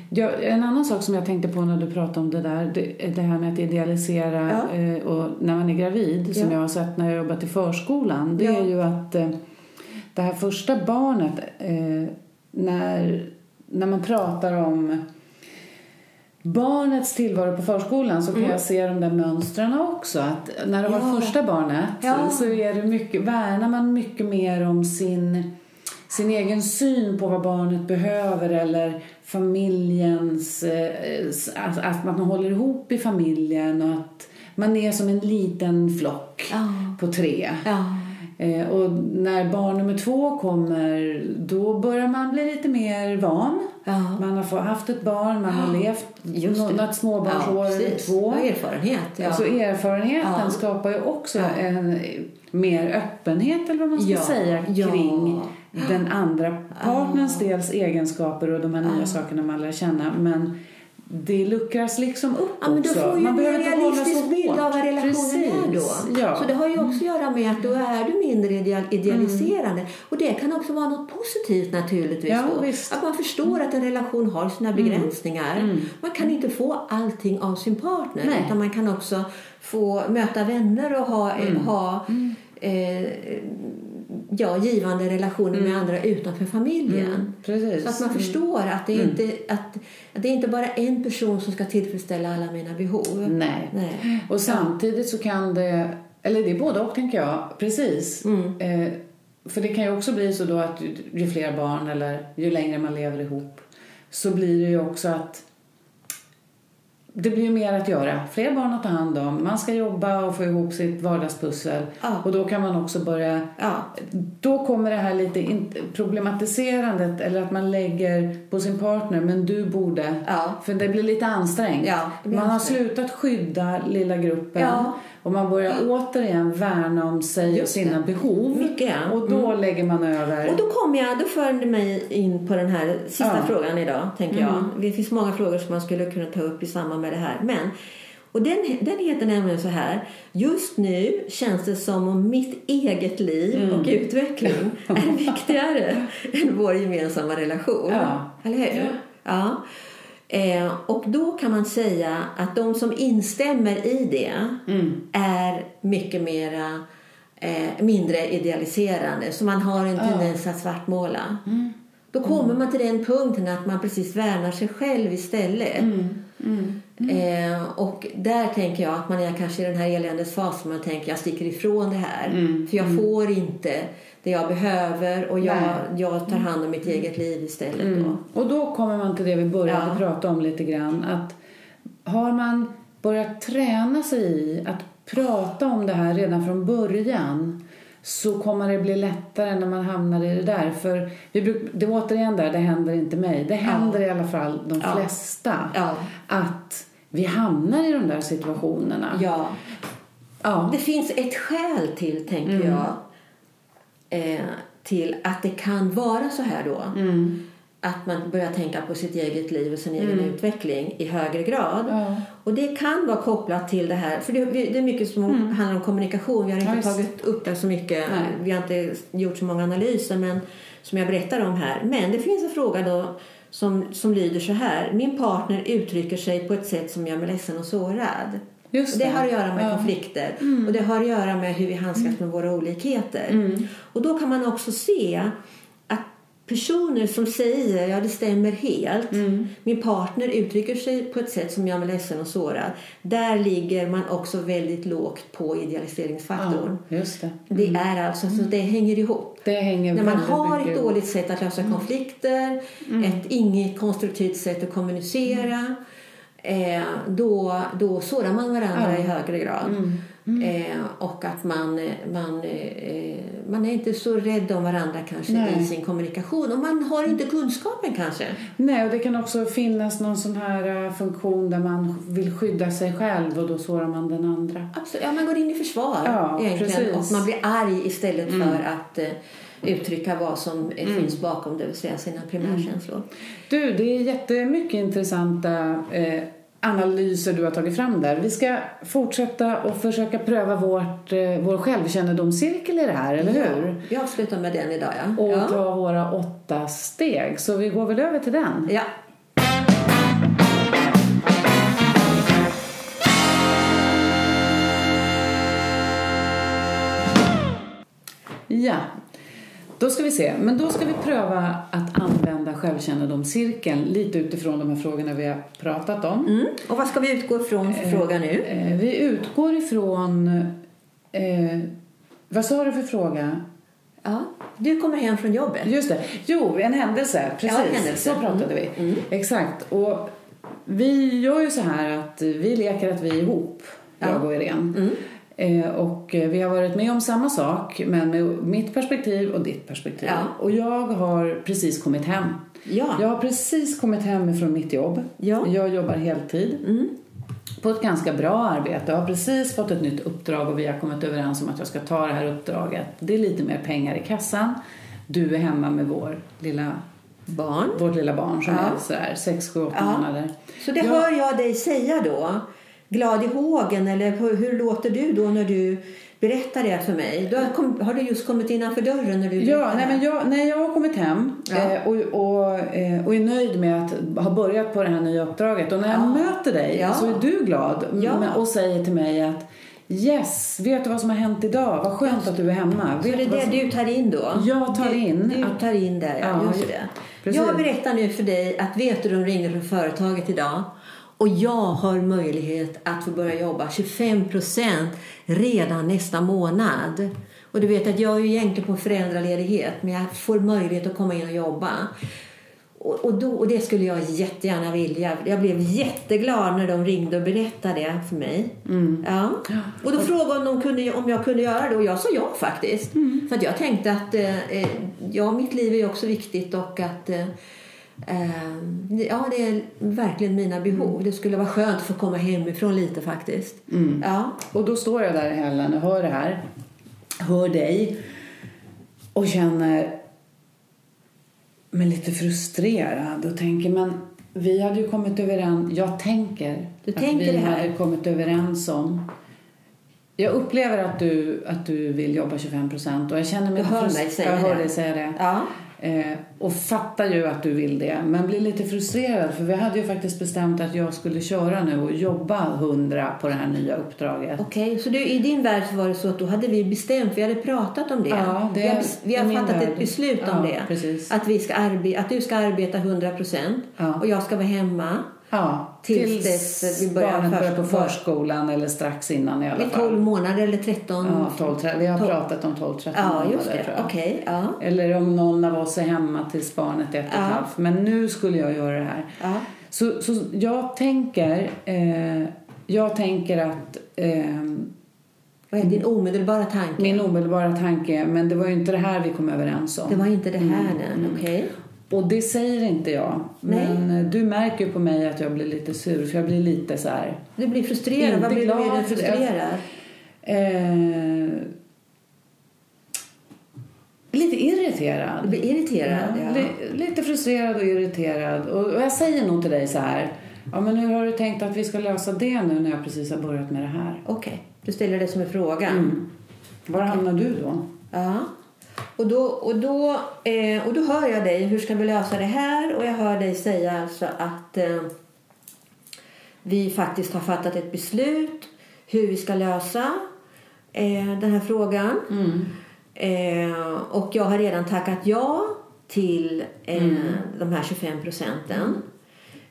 Ja, en annan sak som jag tänkte på när du pratade om det där, det, det här med att idealisera Ja. eh, och när man är gravid, som Ja. jag har sett när jag jobbat i förskolan, det är ju att eh, det här första barnet, eh, när, när man pratar om barnets tillvaro på förskolan så kan jag se de där mönstren också. Att när du Mm. Ja. har första barnet Ja. så är det mycket, värnar man mycket mer om sin sin egen syn på vad barnet behöver eller familjens, eh, att, att man håller ihop i familjen och att man är som en liten flock Ja. på tre. Eh, och när barn nummer två kommer då börjar man bli lite mer van. Ja. Man har haft ett barn, man har levt Just det. nå- något småbarnsår eller två. Ja, erfarenhet. Ja. Så erfarenheten skapar ju också en mer öppenhet eller vad man ska säga kring den andra partners dels egenskaper och de här nya sakerna man lär känna. Men det luckras liksom upp Ja, men då också. får ju man behöver inte hålla så bild hårt. av vad relationen är Precis. då. Ja. Så det har ju också att göra med att då är du mindre ideal, idealiserande. Och det kan också vara något positivt naturligtvis. Ja, då. visst. Att man förstår att en relation har sina begränsningar. Man kan inte få allting av sin partner. Nej. Utan man kan också få möta vänner och ha, ha eh, ja, givande relationer med andra utanför familjen. Precis. Så att man förstår att det, är inte, att, att det är inte bara en person som ska tillfredsställa alla mina behov. Nej. Nej. Och samtidigt så kan det, eller det är både och tänker jag, precis. Mm. Eh, för det kan ju också bli så då att ju, ju fler barn eller ju längre man lever ihop så blir det ju också att det blir ju mer att göra. Fler barn att ta hand om. Man ska jobba och få ihop sitt vardagspussel. Ja. Och då kan man också börja... Ja. Då kommer det här lite problematiserandet eller att man lägger på sin partner men du borde. Ja. För det blir lite ansträngt. Blir man har ansträngt. slutat skydda lilla gruppen och man börjar återigen värna om sig och sina behov. Mycket. Och då lägger man över. Och då kommer jag, då för det mig in på den här sista. Mm. frågan idag, tänker jag. Det finns många frågor som man skulle kunna ta upp i samband med det här. Men, och den, den heter nämligen så här. Just nu känns det som om mitt eget liv Mm. och utveckling är viktigare än vår gemensamma relation. Ja. Eller hur? Ja. Eh, och då kan man säga att de som instämmer i det Mm. är mycket mera eh, mindre idealiserande. Så man har en tendens att svartmåla. Mm. Då kommer man till den punkten att man precis värnar sig själv istället. Mm. Eh, och där tänker jag att man är kanske i den här eländesfasen. Man tänker jag sticker ifrån det här. För jag får inte det jag behöver och jag, Nej. jag tar hand om mitt eget liv istället. Då. Mm. Och då kommer man till det vi började Ja. prata om lite grann. Att har man börjat träna sig i att prata om det här redan från början så kommer det bli lättare när man hamnar i det där. För vi bruk, det är återigen där, det händer inte mig. Det händer i alla fall de Ja. flesta. Ja. Att vi hamnar i de där situationerna. Ja. Ja. Det finns ett skäl till, tänker jag, eh, till att det kan vara så här då. Att man börjar tänka på sitt eget liv och sin egen utveckling i högre grad. Ja. Och det kan vara kopplat till det här, för det, det är mycket som handlar om kommunikation. Vi har inte visst. tagit upp det så mycket, Nej. vi har inte gjort så många analyser men, som jag berättar om här. Men det finns en fråga då som, som lyder så här. Min partner uttrycker sig på ett sätt som gör mig ledsen och sårad. Just Och det det. har att göra med Ja. Mm. konflikter och det har att göra med hur vi handskas med våra olikheter. Mm. Och då kan man också se personer som säger ja det stämmer helt, Mm. min partner uttrycker sig på ett sätt som gör mig ledsen och sårad. Där ligger man också väldigt lågt på idealiseringsfaktorn. Ja, just det. Det är alltså, så det hänger ihop. Det hänger När man har ett dåligt sätt att lösa konflikter, ett inget konstruktivt sätt att kommunicera, eh, då, då sårar man varandra i högre grad. Eh, och att man, man, eh, man är inte så rädd om varandra kanske Nej. i sin kommunikation. Och man har inte kunskapen kanske. Nej, och det kan också finnas någon sån här eh, funktion där man vill skydda sig själv och då sårar man den andra. Absolut. Ja, man går in i försvar Ja, egentligen. precis. Och man blir arg istället för att eh, uttrycka vad som eh, finns bakom, det vill säga sina primärkänslor. Du, det är jättemycket intressanta eh, analyser du har tagit fram där. Vi ska fortsätta och försöka pröva vårt, eh, vår självkännedomscirkel i det här, eller hur? Ja, vi avslutar med den idag, ja. Och ja. ta våra åtta steg. Så vi går väl över till den. ja. Ja, då ska vi se. Men då ska vi pröva att använda självkännedomscirkeln lite utifrån de här frågorna vi har pratat om. Mm. Och vad ska vi utgå ifrån för fråga nu? Eh, vi utgår ifrån... Eh, vad sa du för fråga? Ja. Du kommer hem från jobbet. Just det. Jo, en händelse. Precis. Ja, en händelse. Så pratade Mm. vi. Exakt. Och vi gör ju så här att vi leker att vi är ihop, Ja. jag och Irene. Eh, och eh, vi har varit med om samma sak, men med mitt perspektiv och ditt perspektiv. Ja. Och jag har precis kommit hem. Ja. Jag har precis kommit hem från mitt jobb. Ja. Jag jobbar heltid. På ett ganska bra arbete. Jag har precis fått ett nytt uppdrag och vi har kommit överens om att jag ska ta det här uppdraget. Det är lite mer pengar i kassan. Du är hemma med vår lilla, Barn. vårt lilla barn som Ja. är sådär 6, 7, 8 Ja. månader. Så det Ja. hör jag dig säga då. Glad i hågen eller hur, låter du då när du berättar det för mig? Du har, kom, har du just kommit innanför dörren när du Ja, nej, men jag, när jag har kommit hem Ja. eh, och, och, eh, och är nöjd med att ha börjat på det här nya uppdraget och när jag Ja. möter dig Ja. så är du glad och säger till mig att Yes, vet du vad som har hänt idag? Vad skönt att du är hemma. Så Vet det är det som... du tar in då? Jag tar du, in Du att- tar in där, ja. Just det. precis. Jag berättar nu för dig att vet du, de ringde från företaget idag och jag har möjlighet att få börja jobba 25 procent redan nästa månad. Och du vet att jag är ju egentligen på föräldraledighet men jag får möjlighet att komma in och jobba. Och, och, då, och det skulle jag jättegärna vilja. Jag blev jätteglad när de ringde och berättade det för mig. Ja. Och då frågade om, de kunde, om jag kunde göra det och jag sa ja faktiskt. För att jag tänkte att eh, eh, ja, mitt liv är också viktigt och att eh, ja, det är verkligen mina behov. Det skulle vara skönt att få komma hemifrån lite faktiskt. Ja. Och då står jag där i hällen och hör det här. Hör dig. Och känner mig lite frustrerad och tänker men vi hade ju kommit överens. Jag tänker Du att tänker vi hade kommit överens om. Jag upplever att du, att du vill jobba 25 procent och jag känner mig Du hör mig säga Jag hör dig säga det. Ja. Eh, och fattar ju att du vill det, men blir lite frustrerad för vi hade ju faktiskt bestämt att jag skulle köra nu och jobba 100 på det här nya uppdraget. Okej, så du, i din värld var det så att då hade vi bestämt, vi hade pratat om det. Ja, det vi har, vi fattat värld. ett beslut om Ja, det. precis. Att, vi ska arbe- att du ska arbeta 100 procent Ja. och jag ska vara hemma Ja, Tills tills, dess vi börjar barnet börjar på förskolan eller strax innan i alla vid fall. 12 månader eller 13. Ja, 12, 13. Vi har Tolv. pratat om 12-13 Ja, månader just tror det. jag. Okej, ja. Eller om någon av oss är hemma tills barnet är ett och ett Ja. halvt. Men nu skulle jag göra det här. Ja. Så, så jag tänker, eh, jag tänker att eh, Vad är din omedelbara tanke? min omedelbara tanke, men det var ju inte det här vi kom överens om. Det var inte det här, Mm. nej. Okej. Och det säger inte jag. Nej. Men eh, du märker på mig att jag blir lite sur, för jag blir lite så här... Du blir frustrerad. Inte Vad blir du mer det. frustrerad? Eh, lite irriterad. Du blir irriterad, ja. Li- lite frustrerad och irriterad. Och, och jag säger nog till dig så här. Ja, men hur har du tänkt att vi ska lösa det nu när jag precis har börjat med det här? Okej, du ställer det som en fråga. Mm. Var hamnar du då? Ja. Och då, och, då, eh, och då hör jag dig, hur ska vi lösa det här? Och jag hör dig säga alltså att eh, vi faktiskt har fattat ett beslut hur vi ska lösa eh, den här frågan. Eh, och jag har redan tackat ja till eh, de här 25 procenten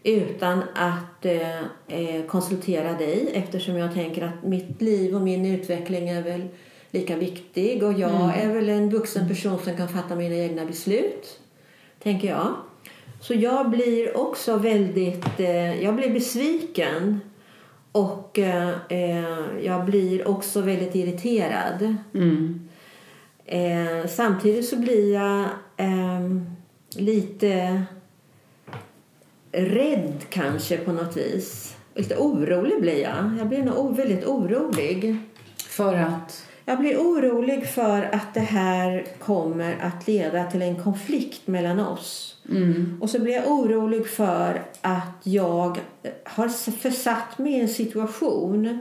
utan att eh, konsultera dig eftersom jag tänker att mitt liv och min utveckling är väl lika viktig och jag är väl en vuxen person som kan fatta mina egna beslut, tänker jag. Så jag blir också väldigt, eh, jag blir besviken och eh, eh, jag blir också väldigt irriterad. Mm. Eh, samtidigt så blir jag ehm, lite rädd kanske på något vis. Lite orolig blir jag. Jag blir nog väldigt orolig. För att? Jag blir orolig för att det här kommer att leda till en konflikt mellan oss. Mm. Och så blir jag orolig för att jag har försatt mig i en situation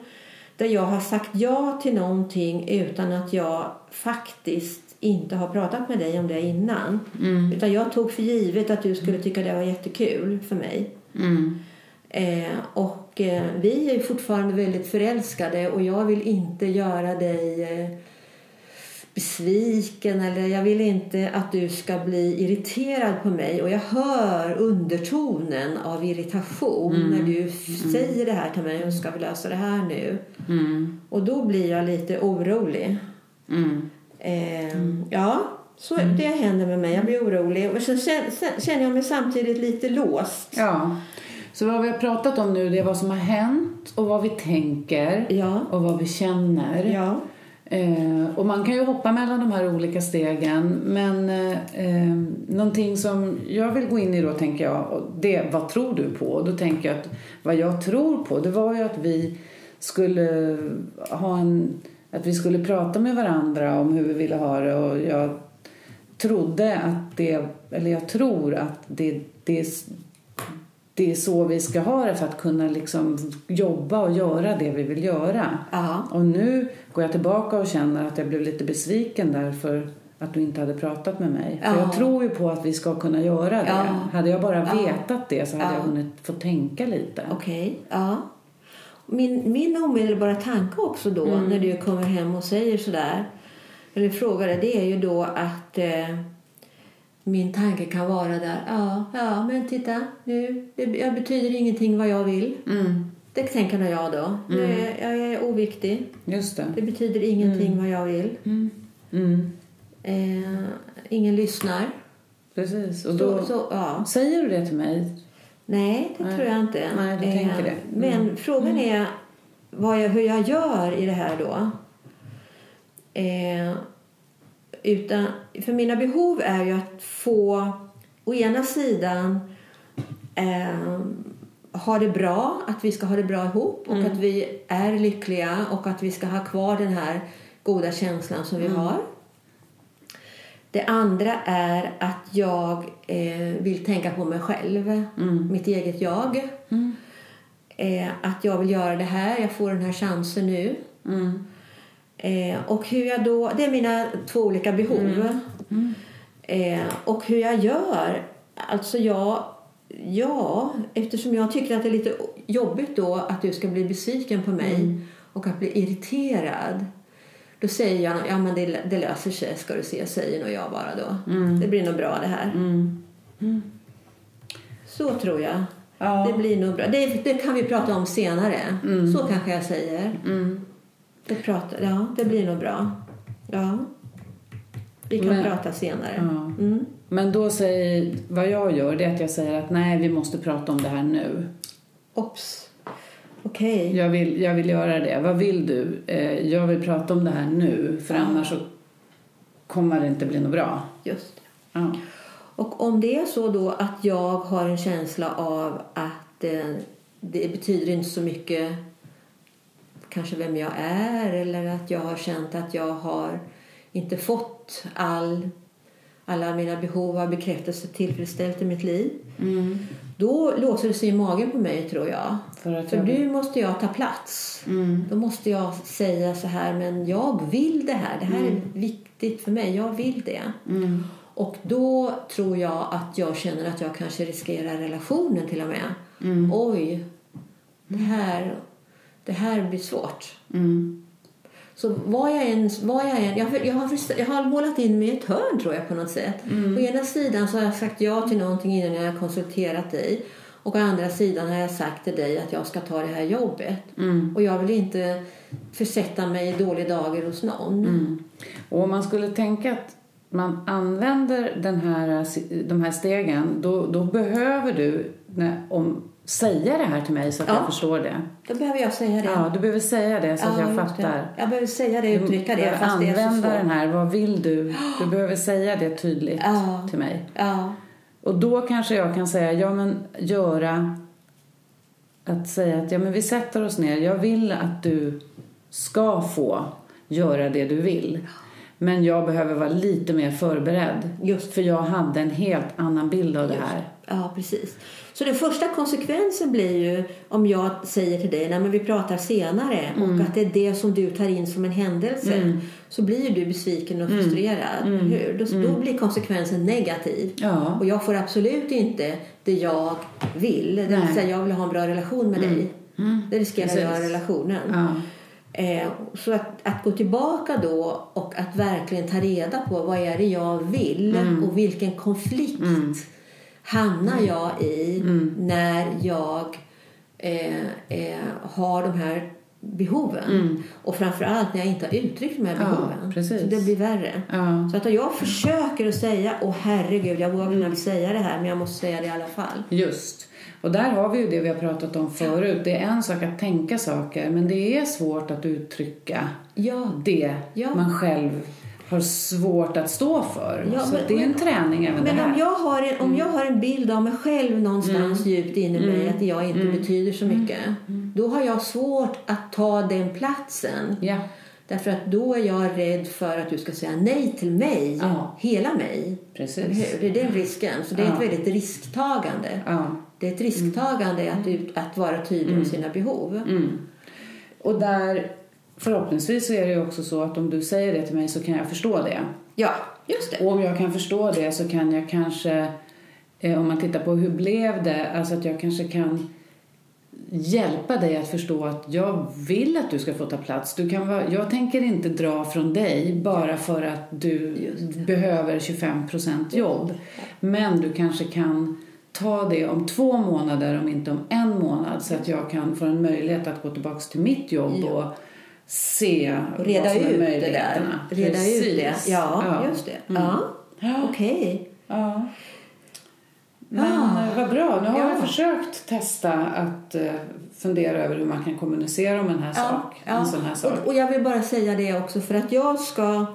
där jag har sagt ja till någonting utan att jag faktiskt inte har pratat med dig om det innan. Utan jag tog för givet att du skulle tycka det var jättekul för mig. Mm. Eh, och eh, vi är fortfarande väldigt förälskade och jag vill inte göra dig eh, besviken eller jag vill inte att du ska bli irriterad på mig och jag hör undertonen av irritation när du f- säger det här till mig och ska vi lösa det här nu Mm. och då blir jag lite orolig. Mm. Eh, Ja, Så det händer med mig. Jag blir orolig. Och sen känner jag mig samtidigt lite låst. Ja. Så vad vi har pratat om nu det är vad som har hänt och vad vi tänker Ja. och vad vi känner. Ja. Eh, och man kan ju hoppa mellan de här olika stegen men eh, någonting som jag vill gå in i då tänker jag, det vad tror du på? Och då tänker jag att vad jag tror på det var ju att vi skulle ha en, att vi skulle prata med varandra om hur vi ville ha det och jag trodde att det, eller jag tror att det, det, det är så vi ska ha det för att kunna liksom jobba och göra det vi vill göra. Ja. Och nu går jag tillbaka och känner att jag blev lite besviken därför att du inte hade pratat med mig. För Ja. jag tror ju på att vi ska kunna göra det. Ja. Hade jag bara vetat det så hade Ja. jag hunnit få tänka lite. Okej. Ja. Min, min omedelbara tanke också då Mm. när du kommer hem och säger sådär. Eller frågar det. Det är ju då att eh, min tanke kan vara där. Ja, ja men titta nu. Det jag betyder ingenting vad jag vill. Mm, Det tänker nog jag då. Nu är, jag är oviktig. just det. Det betyder ingenting vad jag vill. Mm. Mm, Eh, ingen lyssnar. precis. Och Så, då, så, ja. Säger du det till mig? Nej, det Nej. tror jag inte. Eh, Nej, du tänker det. Men Mm. frågan är vad jag, hur jag gör i det här då. Eh, utan, för mina behov är ju att få å ena sidan eh, ha det bra, att vi ska ha det bra ihop och Mm. att vi är lyckliga och att vi ska ha kvar den här goda känslan som vi Mm. har. Det andra är att jag eh, vill tänka på mig själv, Mm. mitt eget jag. Mm. Eh, att jag vill göra det här, jag får den här chansen nu. Mm. Eh, och hur jag då, det är mina två olika behov. Mm. Eh, och hur jag gör, alltså jag, ja, eftersom jag tycker att det är lite jobbigt då att du ska bli besviken på mig Mm. och att bli irriterad. Då säger jag, ja men det, det löser sig ska du se, säger nog jag bara då. Mm. Det blir nog bra det här. Mm. Så tror jag. Ja. Det blir nog bra. Det, det kan vi prata om senare. Mm. Så kanske jag säger. Det, pratar, ja, det blir nog bra. Ja. Vi kan Men- prata senare. Ja. Mm. Men då säger, vad jag gör det är att jag säger att nej, vi måste prata om det här nu. Ops. Okej. Jag vill, jag vill göra det. Vad vill du? Eh, jag vill prata om det här nu, för Ja. annars så kommer det inte bli något bra. Just det. Ja. Och om det är så då att jag har en känsla av att eh, det betyder inte så mycket kanske vem jag är eller att jag har känt att jag har inte fått all, alla mina behov av bekräftelse tillfredsställt i mitt liv. Mm. Då låser det sig i magen på mig tror jag. För att För jag nu måste jag ta plats. Mm. Då måste jag säga så här, men jag vill det här. Det här är viktigt för mig. Jag vill det. Mm. Och då tror jag att jag känner att jag kanske riskerar relationen till och med. Mm. Oj, det här, det här blir svårt. Mm. Så vad jag än... Vad jag, än jag, har- jag, har, jag har målat in mig i ett hörn tror jag på något sätt. Mm. Å ena sidan så har jag sagt ja till någonting innan jag har konsulterat dig. Och å andra sidan har jag sagt till dig att jag ska ta det här jobbet. Mm. Och jag vill inte försätta mig i dålig dager hos någon. Mm. Och om man skulle tänka att man använder den här, de här stegen, då, då behöver du när, om, säga det här till mig så att Ja. jag förstår det. Då behöver jag säga det. Ja, du behöver säga det så att jag just det. fattar. Jag behöver säga det, uttrycka det, fast det är så använda den här, vad vill du? Du behöver säga det tydligt Ja. till mig. Ja, Och då kanske jag kan säga, ja men göra, att säga att ja men vi sätter oss ner, jag vill att du ska få göra det du vill. Men jag behöver vara lite mer förberedd. Just. För jag hade en helt annan bild av det här. Ja, precis. Så den första konsekvensen blir ju om jag säger till dig, nej men vi pratar senare Mm. och att det är det som du tar in som en händelse. Så blir du besviken och Mm. frustrerad, eller hur? Då, då blir konsekvensen negativ. Ja. Och jag får absolut inte det jag vill. Det vill säga jag vill ha en bra relation med dig. Det riskerar Precis. jag relationen. Ja. Eh, så att, att gå tillbaka då och att verkligen ta reda på vad är det jag vill Mm. och vilken konflikt hamnar jag i Mm. när jag eh, eh, har de här behoven. Och framförallt när jag inte har uttryckt de här Ja, behoven. precis. Så det blir värre. Ja. Så att jag försöker att säga, åh herregud, jag vågar knappt säga det här men jag måste säga det i alla fall. Just. Och där har vi ju det vi har pratat om förut. Det är en sak att tänka saker, men det är svårt att uttrycka Ja. det Ja. man själv har svårt att stå för. Ja, så men- det är en träning även Men det här. Mm. om jag, har en, om jag har en bild av mig själv någonstans djupt inne i mig att jag inte Mm. betyder så mycket. Då har jag svårt att ta den platsen. Ja. Därför att då är jag rädd för att du ska säga nej till mig. Ja. Hela mig. Precis. Det är den risken. Så det är Ja. ett väldigt risktagande. Ja. Det är ett risktagande att, ut, att vara tydlig med sina behov. Mm. Och där, förhoppningsvis så är det också så att om du säger det till mig så kan jag förstå det. Ja, just det. Och om jag kan förstå det så kan jag kanske, eh, om man tittar på hur blev det, alltså att jag kanske kan hjälpa dig att förstå att jag vill att du ska få ta plats. Du kan vara, jag tänker inte dra från dig bara för att du behöver 25% jobb. Men du kanske kan ta det om två månader, om inte om en månad, så att jag kan få en möjlighet att gå tillbaka till mitt jobb Ja. och se reda vad som är ut det där. möjligheterna. Reda ut Precis. det. Ja, just det. Ja. Ja. Okej. Ja. Men Ah. vad bra. Nu har Ja. jag försökt testa att eh, fundera över hur man kan kommunicera om en, här sak, en sån här sak. Och, och jag vill bara säga det också för att jag ska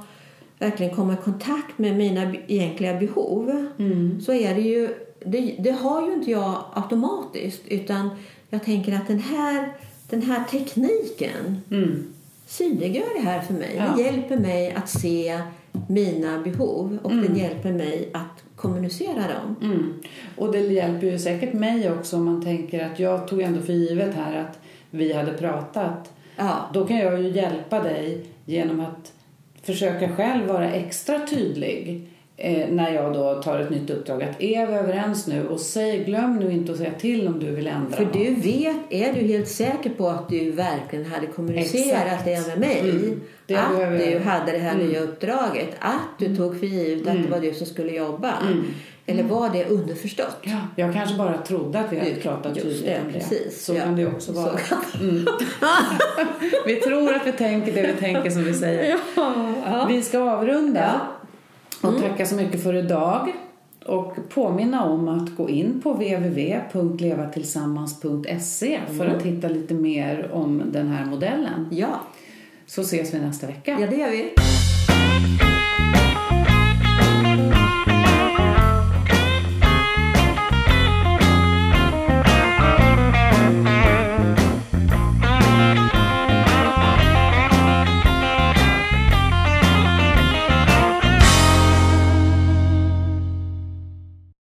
verkligen komma i kontakt med mina egentliga behov Mm. så är det ju det, det har ju inte jag automatiskt utan jag tänker att den här, den här tekniken Mm. Synliggör det här för mig. Ja. Den hjälper mig att se mina behov och den hjälper mig att kommunicera dem. Mm. Och det hjälper ju säkert mig också om man tänker att jag tog ändå för givet här att vi hade pratat. Ja, Då kan jag ju hjälpa dig genom att försöka själv vara extra tydlig eh, när jag då tar ett nytt uppdrag. Att är vi överens nu och säg, glöm nu inte att säga till om du vill ändra För du vet, är du helt säker på att du verkligen hade kommunicerat Exakt. det med mig? Mm. Det att behöver du hade det här Mm. nya uppdraget? Att du tog för givet att det var du som skulle jobba? Eller var det underförstått? Ja, jag kanske bara trodde att vi hade pratat tydligt det, om det. precis. Så Ja. kan det också Så vara. Mm. vi tror att vi tänker det vi tänker som vi säger. Vi ska avrunda och Mm. tacka så mycket för idag. Och påminna om att gå in på www.levatillsammans.se för Mm. att hitta lite mer om den här modellen. Ja, Så ses vi nästa vecka. ja det gör vi.